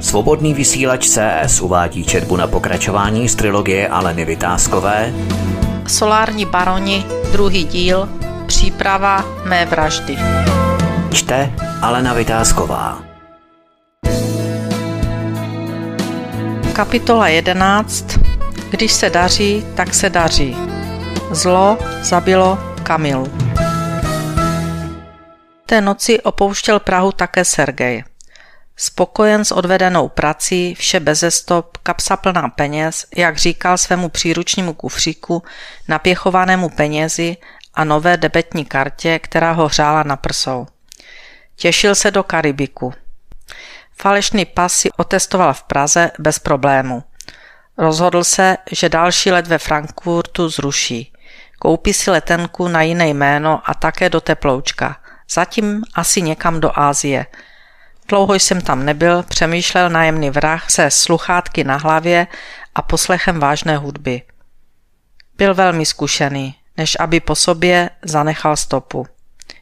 Svobodný vysílač CS uvádí četbu na pokračování z trilogie Aleny Vytázkové Solární baroni, druhý díl, příprava mé vraždy. Čte Alena Vytázková Kapitola 11. Když se daří, tak se daří. Zlo zabilo Kamilu. Té noci opouštěl Prahu také Sergej. Spokojen s odvedenou prací, vše beze stop, kapsa plná peněz, jak říkal svému příručnímu kufříku, napěchovanému penězi a nové debetní kartě, která ho hřála na prsou. Těšil se do Karibiku. Falešný pas si otestoval v Praze bez problému. Rozhodl se, že další let ve Frankfurtu zruší. Koupí si letenku na jiné jméno a také do Teploučka. Zatím asi někam do Ázie – Dlouho jsem tam nebyl, přemýšlel nájemný vrah se sluchátky na hlavě a poslechem vážné hudby. Byl velmi zkušený, než aby po sobě zanechal stopu.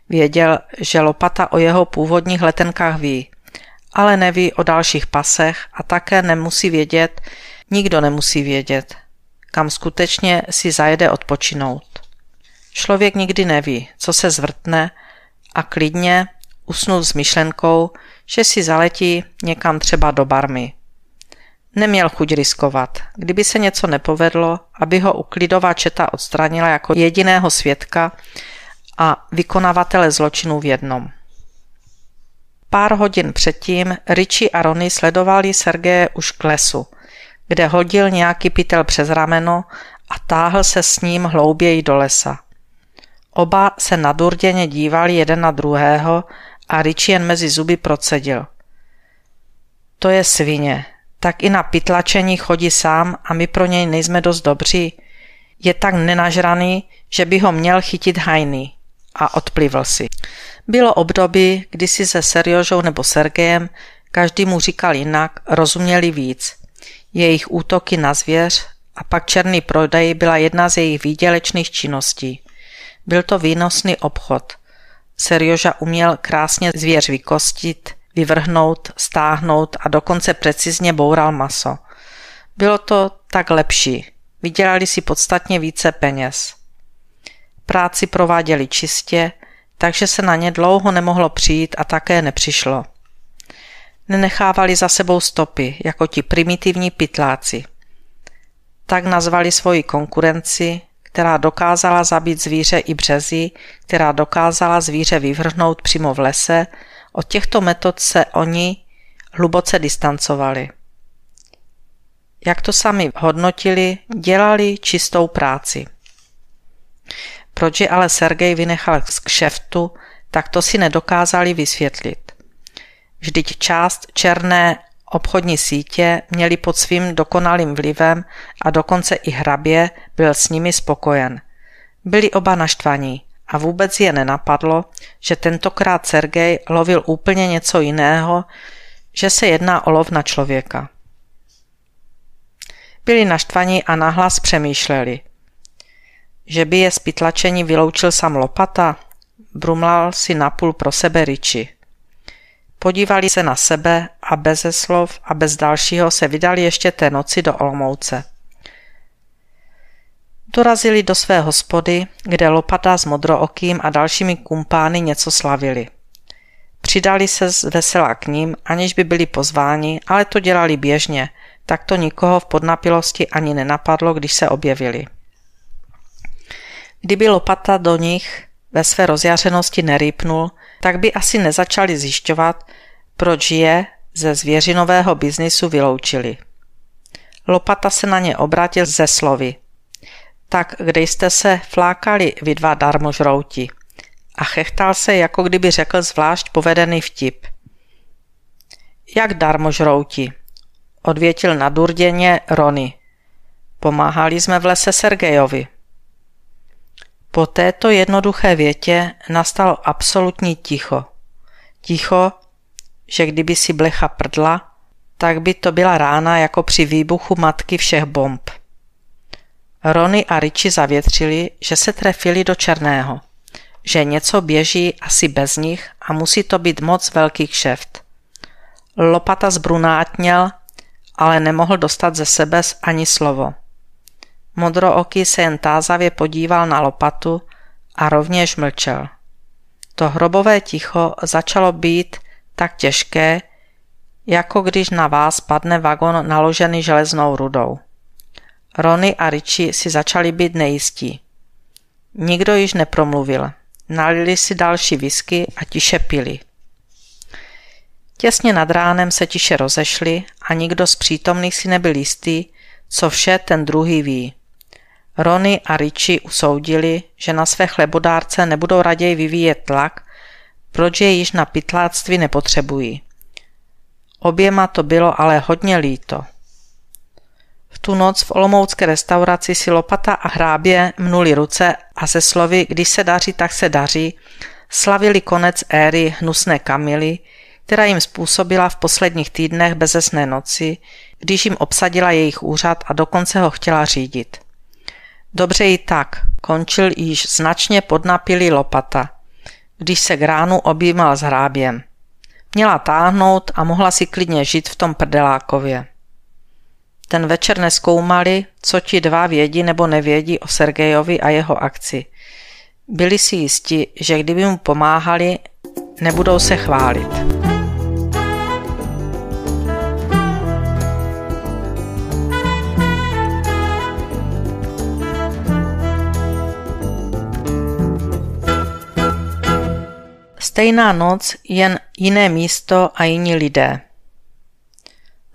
Věděl, že lopata o jeho původních letenkách ví, ale neví o dalších pasech a také nemusí vědět, nikdo nemusí vědět, kam skutečně si zajede odpočinout. Člověk nikdy neví, co se zvrtne a klidně usnul s myšlenkou, že si zaletí někam třeba do barmy. Neměl chuť riskovat. Kdyby se něco nepovedlo, aby ho uklidová četa odstranila jako jediného svědka a vykonavatele zločinu v jednom. Pár hodin předtím Richie a Rony sledovali Sergeje už k lesu, kde hodil nějaký pytel přes rameno a táhl se s ním hlouběji do lesa. Oba se nadurděně dívali jeden na druhého a Richie jen mezi zuby procedil. To je svině, tak i na pytlačení chodí sám a my pro něj nejsme dost dobří. Je tak nenažraný, že by ho měl chytit hajný. A odplivl si. Bylo období, kdy si se Seriožou nebo Sergejem každý mu říkal jinak, rozuměli víc. Jejich útoky na zvěř a pak černý prodej byla jedna z jejich výdělečných činností. Byl to výnosný obchod. Serioža uměl krásně zvěř vykostit, vyvrhnout, stáhnout a dokonce precizně boural maso. Bylo to tak lepší. Vydělali si podstatně více peněz. Práci prováděli čistě, takže se na ně dlouho nemohlo přijít a také nepřišlo. Nenechávali za sebou stopy, jako ti primitivní pytláci. Tak nazvali svoji konkurenci, která dokázala zabít zvíře i březy, která dokázala zvíře vyvrhnout přímo v lese, od těchto metod se oni hluboce distancovali. Jak to sami hodnotili, dělali čistou práci. Proč je ale Sergej vynechal z kšeftu, tak to si nedokázali vysvětlit. Vždyť část černé Obchodní sítě měli pod svým dokonalým vlivem a dokonce i hrabě byl s nimi spokojen. Byli oba naštvaní a vůbec je nenapadlo, že tentokrát Sergej lovil úplně něco jiného, že se jedná o lov na člověka. Byli naštvaní a nahlas přemýšleli. Že by je z pytlačení vyloučil sam lopata, brumlal si napůl pro sebe Riči. Podívali se na sebe a bez slov a bez dalšího se vydali ještě té noci do Olomouce. Dorazili do své hospody, kde Lopata s Modrookým a dalšími kumpány něco slavili. Přidali se z vesela k ním, aniž by byli pozváni, ale to dělali běžně, tak to nikoho v podnapilosti ani nenapadlo, když se objevili. Kdyby Lopata do nich ve své rozjařenosti nerýpnul, tak by asi nezačali zjišťovat, proč je ze zvěřinového biznisu vyloučili. Lopata se na ně obrátil ze slovy. Tak kde jste se flákali vy dva darmožrouti? A chechtal se, jako kdyby řekl zvlášť povedený vtip. Jak darmožrouti? Odvětil nadurděně Rony. Pomáhali jsme v lese Sergejovi. Po této jednoduché větě nastalo absolutní ticho. Ticho, že kdyby si blecha prdla, tak by to byla rána jako při výbuchu matky všech bomb. Rony a Richie zavětřili, že se trefili do černého, že něco běží asi bez nich a musí to být moc velký kšeft. Lopata zbrunátněl, ale nemohl dostat ze sebe ani slovo. Modrooký se jen tázavě podíval na lopatu a rovněž mlčel. To hrobové ticho začalo být tak těžké, jako když na vás padne vagon naložený železnou rudou. Rony a Richie si začali být nejistí. Nikdo již nepromluvil. Nalili si další whisky a tiše pili. Těsně nad ránem se tiše rozešli a nikdo z přítomných si nebyl jistý, co vše ten druhý ví. Rony a Richie usoudili, že na své chlebodárce nebudou raději vyvíjet tlak, proč je již na pytláctví nepotřebují. Oběma to bylo ale hodně líto. V tu noc v olomoucké restauraci si lopata a hrábě mnuli ruce a se slovy když se daří, tak se daří, slavili konec éry hnusné Kamily, která jim způsobila v posledních týdnech bezesné noci, když jim obsadila jejich úřad a dokonce ho chtěla řídit. Dobře i tak, končil již značně podnapilý lopata, když se k ránu objímal s hráběm. Měla táhnout a mohla si klidně žít v tom prdelákově. Ten večer neskoumali, co ti dva vědí nebo nevědí o Sergejovi a jeho akci. Byli si jisti, že kdyby mu pomáhali, nebudou se chválit. Stejná noc, jen jiné místo a jiní lidé.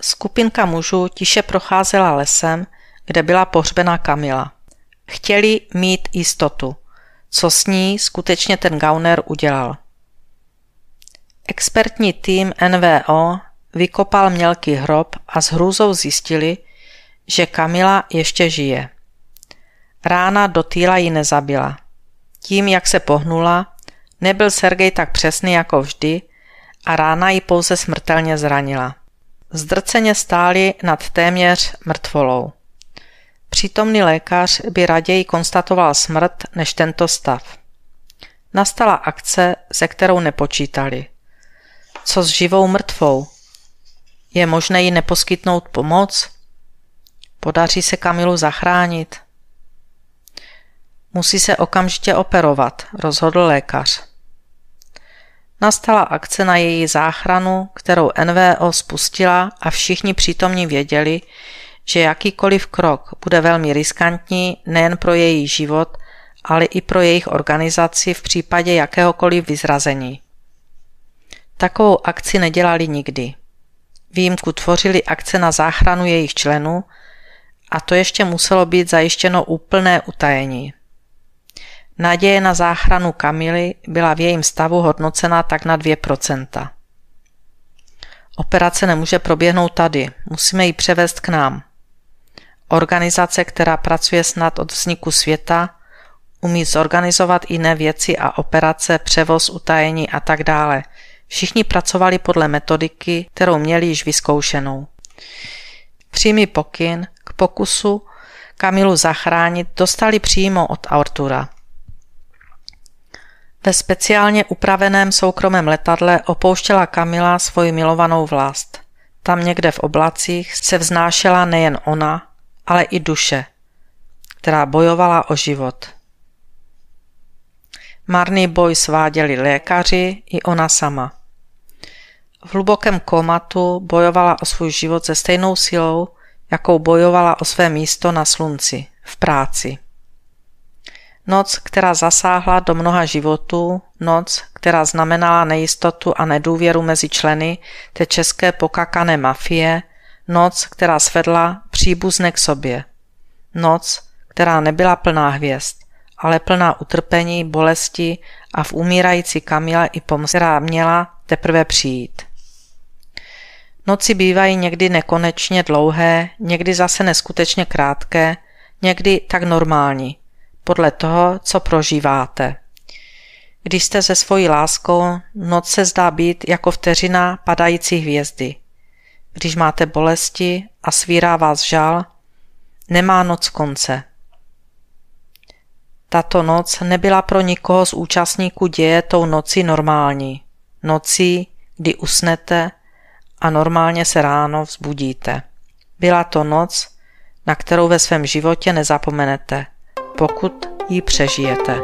Skupinka mužů tiše procházela lesem, kde byla pohřbená Kamila. Chtěli mít jistotu, co s ní skutečně ten Gauner udělal. Expertní tým NVO vykopal mělký hrob a s hrůzou zjistili, že Kamila ještě žije. Rána do týla ji nezabila. Tím, jak se pohnula, Nebyl Sergej tak přesný jako vždy a rána ji pouze smrtelně zranila. Zdrceně stáli nad téměř mrtvolou. Přítomný lékař by raději konstatoval smrt než tento stav. Nastala akce, se kterou nepočítali. Co s živou mrtvou? Je možné jí neposkytnout pomoc? Podaří se Kamilu zachránit? Musí se okamžitě operovat, rozhodl lékař. Nastala akce na její záchranu, kterou NVO spustila a všichni přítomní věděli, že jakýkoliv krok bude velmi riskantní nejen pro její život, ale i pro jejich organizaci v případě jakéhokoliv vyzrazení. Takovou akci nedělali nikdy. Výjimku tvořili akce na záchranu jejich členů a to ještě muselo být zajištěno úplné utajení. Naděje na záchranu Kamily byla v jejím stavu hodnocena tak na 2%. Operace nemůže proběhnout tady, musíme ji převést k nám. Organizace, která pracuje snad od vzniku světa, umí zorganizovat jiné věci a operace, převoz, utajení a tak dále. Všichni pracovali podle metodiky, kterou měli již vyzkoušenou. Přímý pokyn k pokusu Kamilu zachránit dostali přímo od Artura. Ve speciálně upraveném soukromém letadle opouštěla Kamila svoji milovanou vlast. Tam někde v oblacích se vznášela nejen ona, ale i duše, která bojovala o život. Marný boj sváděli lékaři i ona sama. V hlubokém komatu bojovala o svůj život se stejnou silou, jakou bojovala o své místo na slunci, v práci. Noc, která zasáhla do mnoha životů, noc, která znamenala nejistotu a nedůvěru mezi členy té české pokakané mafie, noc, která svedla příbuzné k sobě. Noc, která nebyla plná hvězd, ale plná utrpení, bolesti a v umírající Kamile i pomoc, která měla teprve přijít. Noci bývají někdy nekonečně dlouhé, někdy zase neskutečně krátké, někdy tak normální – podle toho, co prožíváte. Když jste se svojí láskou, noc se zdá být jako vteřina padající hvězdy. Když máte bolesti a svírá vás žal, nemá noc konce. Tato noc nebyla pro nikoho z účastníků děje tou nocí normální. Nocí, kdy usnete a normálně se ráno vzbudíte. Byla to noc, na kterou ve svém životě nezapomenete, pokud ji přežijete.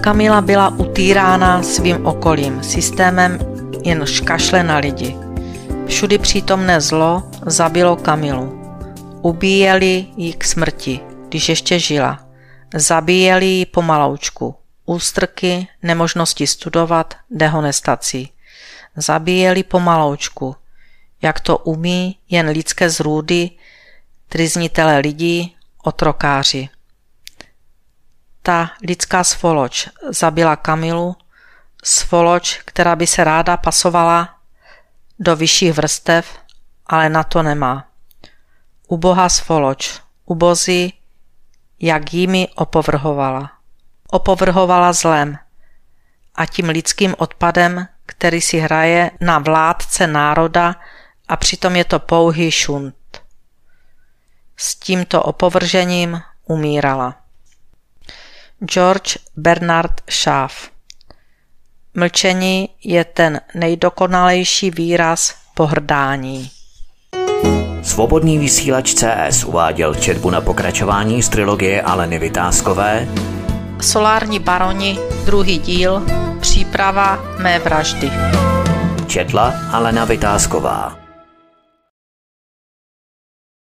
Kamila byla utýrána svým okolím, systémem jen škašle na lidi. Všudy přítomné zlo zabilo Kamilu. Ubíjeli ji k smrti, když ještě žila. Zabíjeli ji pomaloučku. Ústrky, nemožnosti studovat, dehonestací. Zabíjeli pomaloučku. Jak to umí jen lidské zrůdy, triznitele lidí, otrokáři. Ta lidská svoloč zabila Kamilu, svoloč, která by se ráda pasovala do vyšších vrstev, ale na to nemá. Ubohá svoloč, ubozí, jak jimi opovrhovala. Opovrhovala zlem a tím lidským odpadem, který si hraje na vládce národa a přitom je to pouhý šunt. S tímto opovržením umírala. George Bernard Shaw Mlčení je ten nejdokonalejší výraz pohrdání. Svobodný vysílač CS uváděl četbu na pokračování z trilogie Aleny Vytázkové Solární baroni, druhý díl, příprava mé vraždy. Četla Alena Vytázková